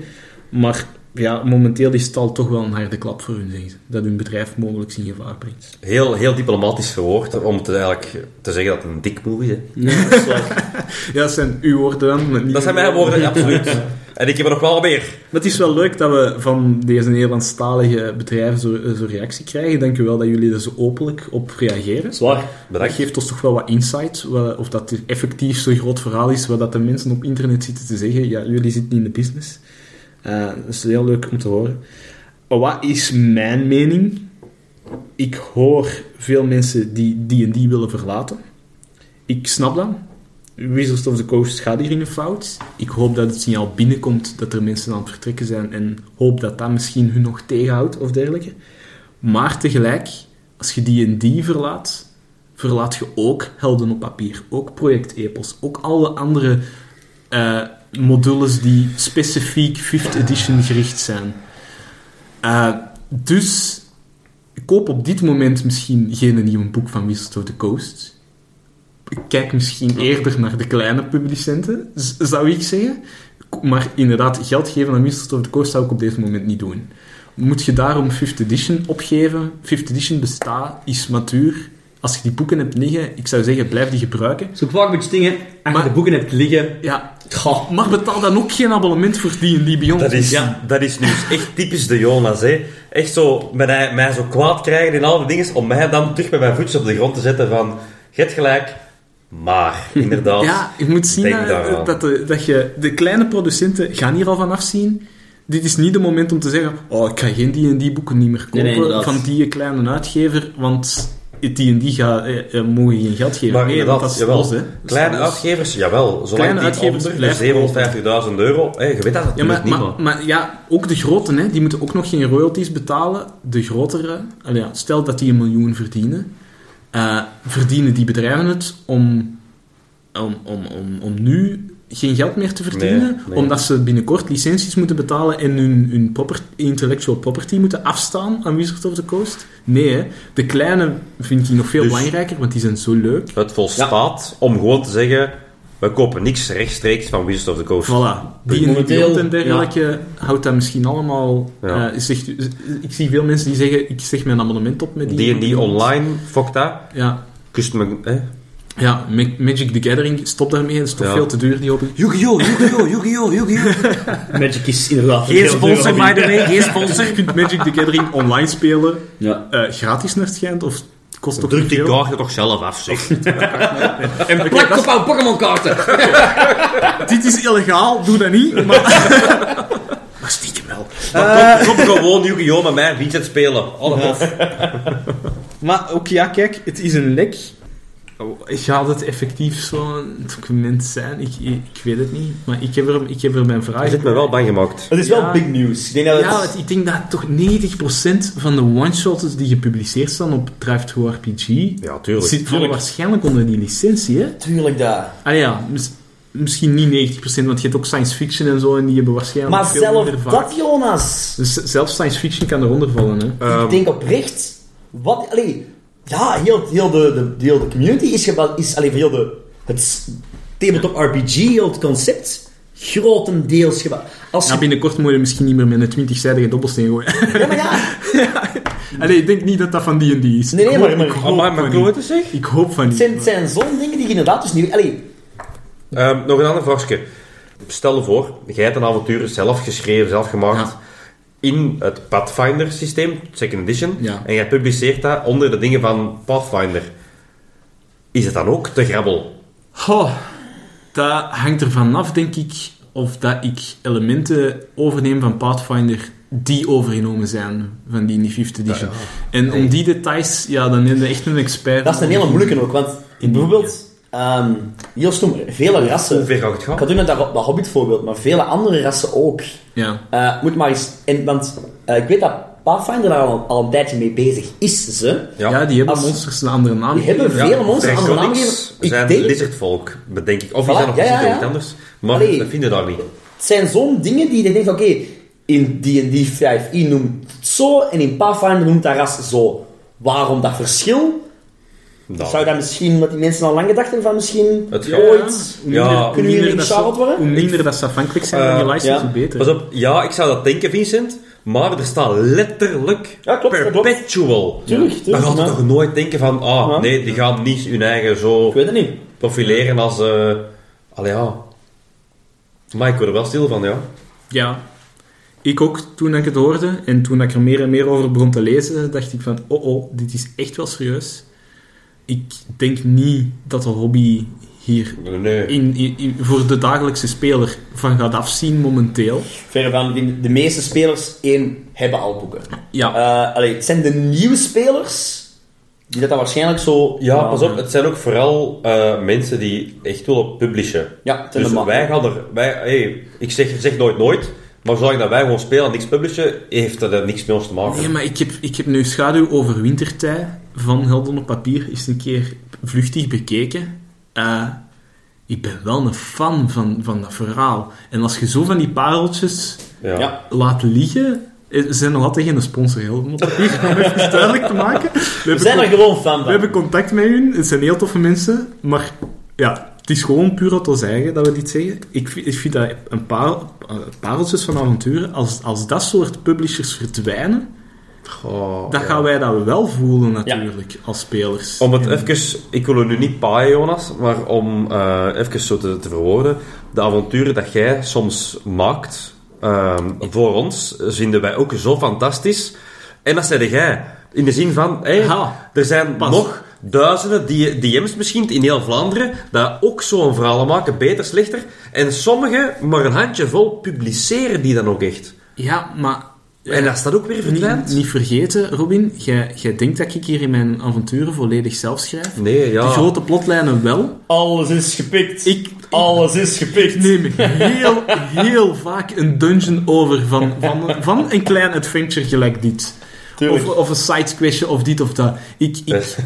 Maar ja, momenteel is het al toch wel een harde klap voor hun, zeggen ze. Dat hun bedrijf mogelijk in gevaar brengt. heel, heel diplomatisch verwoord om het eigenlijk te zeggen dat het een dik move is. Hè. ja, dat is waar. Ja, dat zijn uw woorden dan. maar niet Dat zijn mijn woorden, ja, absoluut. En ik heb er nog wel meer. Maar het is wel leuk dat we van deze Nederlandstalige bedrijven zo- eh, zo'n reactie krijgen. Dank u wel dat jullie er zo openlijk op reageren. Zwaar. Dat Bedankt. geeft ons toch wel wat insight, of dat er effectief zo'n groot verhaal is, wat dat de mensen op internet zitten te zeggen. Ja, jullie zitten in de business. Dat is heel leuk om te horen. Wat is mijn mening? Ik hoor veel mensen die D&D willen verlaten. Ik snap dat. Wizards of the Coast gaat hier in fout. Ik hoop dat het signaal binnenkomt dat er mensen aan het vertrekken zijn en hoop dat dat misschien hun nog tegenhoudt of dergelijke. Maar tegelijk, als je D&D verlaat, verlaat je ook helden op papier, ook project-epos, ook alle andere eh, modules die specifiek 5th edition gericht zijn. Eh, dus ik koop op dit moment misschien geen nieuw boek van Wizards of the Coast. Ik kijk misschien eerder naar de kleine publicenten, zou ik zeggen. Maar inderdaad, geld geven aan Wizards of the Coast zou ik op dit moment niet doen. Moet je daarom 5th edition opgeven? 5th edition bestaat, is matuur. Als je die boeken hebt liggen, ik zou zeggen, blijf die gebruiken. Zo vaak met je dingen, als je de boeken hebt liggen... Ja, Goh. maar betaal dan ook geen abonnement voor D&D Beyond. Dat is, ja. dat is nu echt typisch de Jonas, hè. Echt zo, mij, mij zo kwaad krijgen in al die dingen, om mij dan terug met mijn voetjes op de grond te zetten van, je hebt gelijk, maar, inderdaad. Ja, je moet zien Denk dat, daaraan. dat, de- dat je... De kleine producenten gaan hier al van afzien. Dit is niet de moment om te zeggen... Oh, ik ga geen D&D boeken niet meer kopen Nee, nee, inderdaad. van die kleine uitgever, want D&D gaat, eh, eh, mogen geen geld geven. Maar nee, dat is jawel. los, hè. Kleine los. uitgevers, jawel. Zolang Kleine die uitgevers blijven 750.000 euro, je weet dat Ja, natuurlijk maar, niet, maar, maar ja, ook de grote, hè, die moeten ook nog geen royalties betalen. De grotere, ja, stel dat die een miljoen verdienen, eh, verdienen die bedrijven het om, om, om, om, om nu geen geld meer te verdienen, Nee, nee. omdat ze binnenkort licenties moeten betalen en hun, hun proper- intellectual property moeten afstaan aan Wizards of the Coast? Nee, hè. de kleine vind ik nog veel Dus- belangrijker, want die zijn zo leuk. Het volstaat om gewoon te zeggen, we kopen niks rechtstreeks van Wizards of the Coast. Voilà. Die Momenteel, en dergelijke houdt dat misschien allemaal... Ja. eh, zegt, ik zie veel mensen die zeggen, ik zeg mijn abonnement op met die... D&D online, fuck dat. Ja, Kust me, hè. Ja Ma- Magic the Gathering, stop daarmee. Dat is toch Ja. veel te duur, die open... Yu-Gi-Oh, Yu-Gi-Oh, Yu-Gi-Oh, Yu-Gi-Oh. Magic is inderdaad... Geen sponsor, by the way, geen sponsor. Je kunt Magic the Gathering online spelen, Ja. eh, gratis naar het schijnt, of het kost toch Druk die kaarten toch zelf af, zeg. En plak op jouw Pokémon kaarten. Dit is illegaal, doe dat niet, maar... maar stiekem wel. Maar kom, kom gewoon Yu-Gi-Oh met mij Vincent spelen. Alle tof. Maar ook ja, kijk, het is een lek. Gaat het effectief zo'n document zijn? Ik, ik, ik weet het niet. Maar ik heb er, ik heb er mijn Hij vragen zit me wel bang gemaakt. Het is wel big news. Ik denk dat het... Ja, het- ik denk dat toch 90% van de one-shots die gepubliceerd staan op Drive to RPG Ja, tuurlijk. zit waarschijnlijk onder die licentie, hè? Tuurlijk dat. Ah ja, mis- misschien niet 90%, want je hebt ook science fiction en zo en die hebben waarschijnlijk Maar veel zelf minder vaak. dat, Jonas. Dus zelfs science fiction kan eronder vallen, hè? Ehm, ik denk oprecht... Wat... Allee, ja, heel, heel, de, de, heel de community is... is allee, heel de... Het tabletop RPG, heel het concept... Grotendeels gebouwd. Als Ja, binnenkort moet je misschien niet meer met een 20-zijdige dobbelsteen gooien. Ja, maar ja. Allee, ik denk niet dat dat van die en die is. Nee, nee, Ik maar- hoop- maar- ik hoop maar, maar zeg. Ik hoop van zijn, het zijn zo'n dingen die je inderdaad dus niet... Allee, Ehm, nog een ander vraagje. Stel je voor, jij hebt een avontuur zelf geschreven, zelf gemaakt. Ja. In het Pathfinder systeem, second edition. Ja. En jij publiceert dat onder de dingen van Pathfinder. Is het dan ook te grabbel? Goh, dat hangt ervan af, denk ik, of dat ik elementen overneem van Pathfinder die overgenomen zijn van die in die 5th edition. En om die details, ja, dan ben je echt een expert. dat is een hele moeilijke ook, want bijvoorbeeld... ehm heel stom, vele rassen... Hoe ver gaat het Ik ga doen met dat, dat Hobbit voorbeeld, maar vele andere rassen ook. Ja. Eh, moet maar eens... En, want eh, ik weet dat Pathfinder daar al, al een tijdje mee bezig is, ze. Ja. die hebben Als- monsters een andere naam. Die hebben vele monsters andere naam gegeven. Ik zijn denk... lizardvolk, bedenk ik. Of Voilà, is dat nog ja, ja, iets anders? Maar Allee. dat vinden daar niet. Het zijn zo'n dingen die je denkt, oké, in D&D 5e noemt het zo, en in Pathfinder noemt dat ras zo. Waarom dat verschil? Nou, Zou dat misschien, wat die mensen al lang gedacht hebben, van misschien Het Ja, ooit... Ja. minder, Kunnen jullie worden? Hoe minder dat ze afhankelijk zijn van Eh, die license, ja. hoe beter. Pas op, ja, ik zou dat denken, Vincent. Maar er staat letterlijk Ja, klopt, dat klopt. perpetual. Tuurlijk, Dan tuurlijk, gaat je ja. toch nooit denken van, ah, Ja. nee, die gaan niet hun eigen zo Ik weet het niet. profileren als... eh allee, ja. Maar ik word er wel stil van, ja. Ja. Ik ook, toen ik het hoorde, en toen ik er meer en meer over begon te lezen, dacht ik van, oh oh, dit is echt wel serieus. Ik denk niet dat de hobby hier Nee. in, in- in- voor de dagelijkse speler van gaat afzien momenteel. Verre van, de, de meeste spelers, één, hebben al boeken. Ja. Eh, allee, het zijn de nieuwe spelers die dat dan waarschijnlijk zo... Ja, pas op, het zijn ook vooral eh, mensen die echt willen publishen. Ja, het zijn Dus wij gaan er... Wij, hey, ik zeg, zeg nooit nooit, maar zolang dat wij gewoon spelen en niks publishen, heeft dat er niks met ons te maken. Nee, maar ik heb, ik heb nu Schaduw over Wintertij van Helden op Papier eens een keer vluchtig bekeken. Eh, ik ben wel een fan van, van dat verhaal. En als je zo van die pareltjes Ja. laat liggen... eh, Ze zijn nog altijd geen sponsor, Helden op Papier, om even duidelijk te maken. We We zijn er gewoon fan we van. hebben contact met hun, het zijn heel toffe mensen, maar ja, het is gewoon puur uit ons eigen dat we dit zeggen. Ik, vind- ik vind dat een paar eh, pareltjes van avonturen, als, als dat soort publishers verdwijnen, Oh, ja. gaan wij dat wel voelen natuurlijk, als spelers. Om het En- even, ik wil het nu niet paaien, Jonas, maar om eh, even zo te, te verwoorden, de avonturen dat jij soms maakt ehm, voor ons, vinden wij ook zo fantastisch. En dat zei jij, in de zin van, hey, Ha, er zijn pas. nog duizenden DM's misschien in heel Vlaanderen, dat ook zo'n verhaal maken, beter, slechter. En sommigen, maar een handjevol, publiceren die dan ook echt. Ja, maar... En dat staat ook weer verdwijnt. niet vergeten, Robin, jij, jij denkt dat ik hier in mijn avonturen volledig zelf schrijf? Nee, ja. De grote plotlijnen wel. Alles is gepikt. Ik, Alles is gepikt. Ik neem heel, heel vaak een dungeon over van, van, van een klein adventure gelijk dit. Tuurlijk. Of, of een sidequestje of dit of dat. Ik, ik,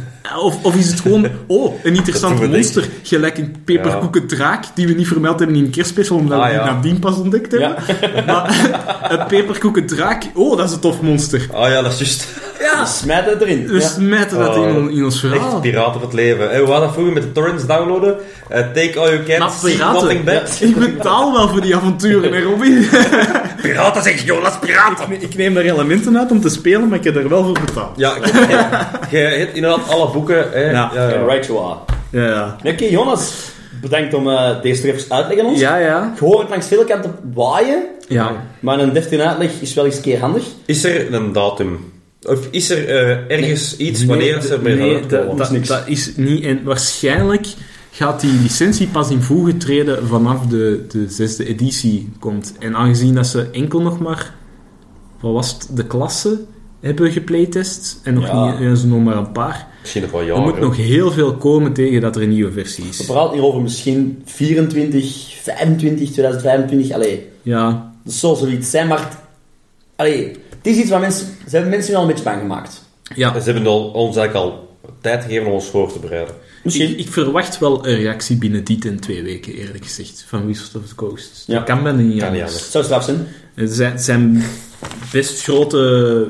of, of is het gewoon, oh, een interessant Dat we monster. Gelijk een peperkoeken draak, die we niet vermeld hebben in een kerstspecial, omdat Ah, we die ja. nadien pas ontdekt hebben. Maar een peperkoeken draak, oh, dat is een tof monster. Oh ja, dat is juist. Ja. Smijt het erin. We smijten dat Oh, in, in ons Echt verhaal. piraten van het leven. En we hadden dat vroeger met de torrents downloaden. Eh, take all you can, see piraten, nothing back. Ik betaal wel voor die avonturen, hè, Robin? Piraten zeg Jonas, piraten! Ik neem daar elementen uit om te spelen, maar ik heb er wel voor betaald. Ja, je hebt inderdaad alle boeken. Hè. Ja. ja, ja. Right you are. Ja, ja. Oké, Jonas. Bedankt om eh, deze terug even uit te leggen ons. Ja, ja. Ik hoor het langs veel kanten waaien, Ja. maar een deftige uitleg is wel eens een keer handig. Is er een datum? Of is er eh, ergens iets wanneer ze ermee nee, gaan dat, uitkomen? dat, is niet... En waarschijnlijk gaat die licentie pas in voege treden vanaf de, de zesde editie komt. En aangezien dat ze enkel nog maar... Wat was het? De klasse hebben geplaytest. En nog Ja. niet... En ze nog maar een paar. Misschien nog wel er jaren. moet nog heel veel komen tegen dat er een nieuwe versie We is. praten hier over misschien 24, 25, 2025. Allee, Ja. dat zal zoiets zijn, maar... het- Allee, het is iets waar mensen... Ze hebben mensen wel een beetje bang gemaakt. Ja. Ze hebben al, ons eigenlijk al tijd gegeven om ons voor te bereiden. Misschien. Ik, ik verwacht wel een reactie binnen die en twee weken, eerlijk gezegd, van Wizards of the Coast. Ja. Dat kan bijna niet Kan anders. niet anders. Het zou straf zijn. Er zijn, het zijn best grote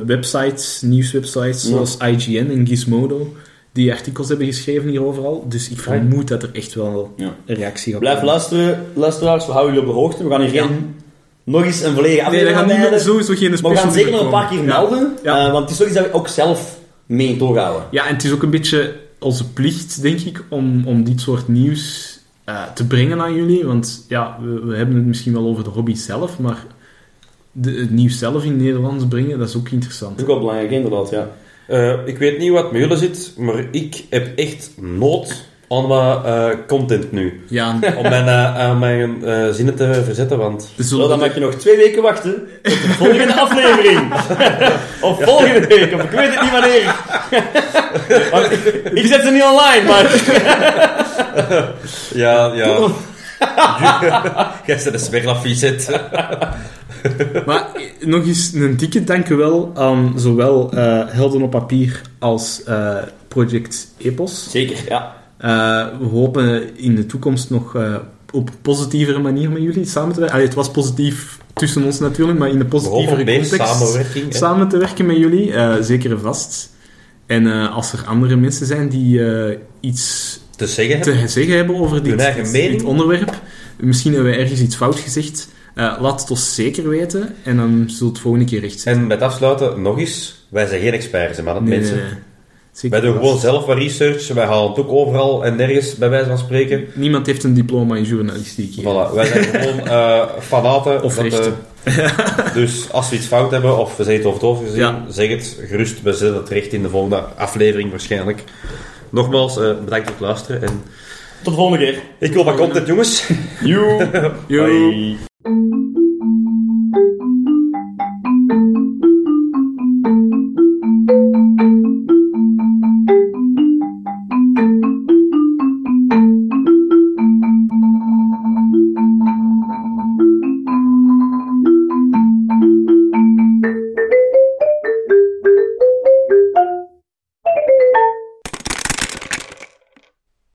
websites, nieuwswebsites, Ja. zoals IGN en Gizmodo, die artikels hebben geschreven hier overal. Dus ik vermoed dat er echt wel Ja. een reactie op Blijf luisteren, luisteraars. We houden jullie op de hoogte. We gaan hier Ja. geen nog eens een volledige Nee, we aflevering gaan sowieso geen Maar we gaan zeker nog een paar keer. Ja. melden. Ja. eh, want het is toch iets dat we ook zelf mee in toog houden. Ja, en het is ook een beetje onze plicht, denk ik, om, om dit soort nieuws eh, te brengen aan jullie. Want ja, we, we hebben het misschien wel over de hobby zelf, maar de, het nieuws zelf in het Nederlands brengen, dat is ook interessant. Dat is ook wel belangrijk, inderdaad, ja. Eh, ik weet niet wat met jullie zit, maar ik heb echt nood aan wat eh, content nu. Ja, Om mijn, eh, aan mijn eh, zinnen te verzetten, want... dus Zo, dan mag je nog twee weken wachten op de volgende aflevering. of volgende week, of ik weet het niet wanneer. Want ik, ik zet ze niet online, maar... Ja, ja. Jij bent een smerlaffiezet. Maar nog eens een dikke dankjewel aan zowel eh, Helden op Papier als eh, Project Epos. Zeker, ja. Eh, we hopen in de toekomst nog eh, op een positievere manier met jullie samen te werken. Allee, het was positief tussen ons natuurlijk, maar in positievere op meer context samenwerking. samen te werken met jullie. eh, zeker en vast. En als er andere mensen zijn die iets Te zeggen hebben. te zeggen hebben over dit, dit- onderwerp, misschien hebben we ergens iets fout gezegd, laat het ons zeker weten en dan zult het volgende keer recht zijn. En met afsluiten, nog eens. Wij zijn geen experts, maar dat Nee, mensen. nee, nee. Zeker Wij doen gewoon zelf wat research. Wij halen het ook overal en nergens, bij wijze van spreken. Niemand heeft een diploma in journalistiek hier. Voilà, wij zijn gewoon eh fanaten. Of dat, rechten. eh, dus als we iets fout hebben of we zijn het over het hoofd gezien, Ja. zeg het gerust. We zetten het recht in de volgende aflevering waarschijnlijk. Nogmaals, eh, bedankt voor het luisteren. En Tot de volgende keer. ik wil wat content, jongens. Joe.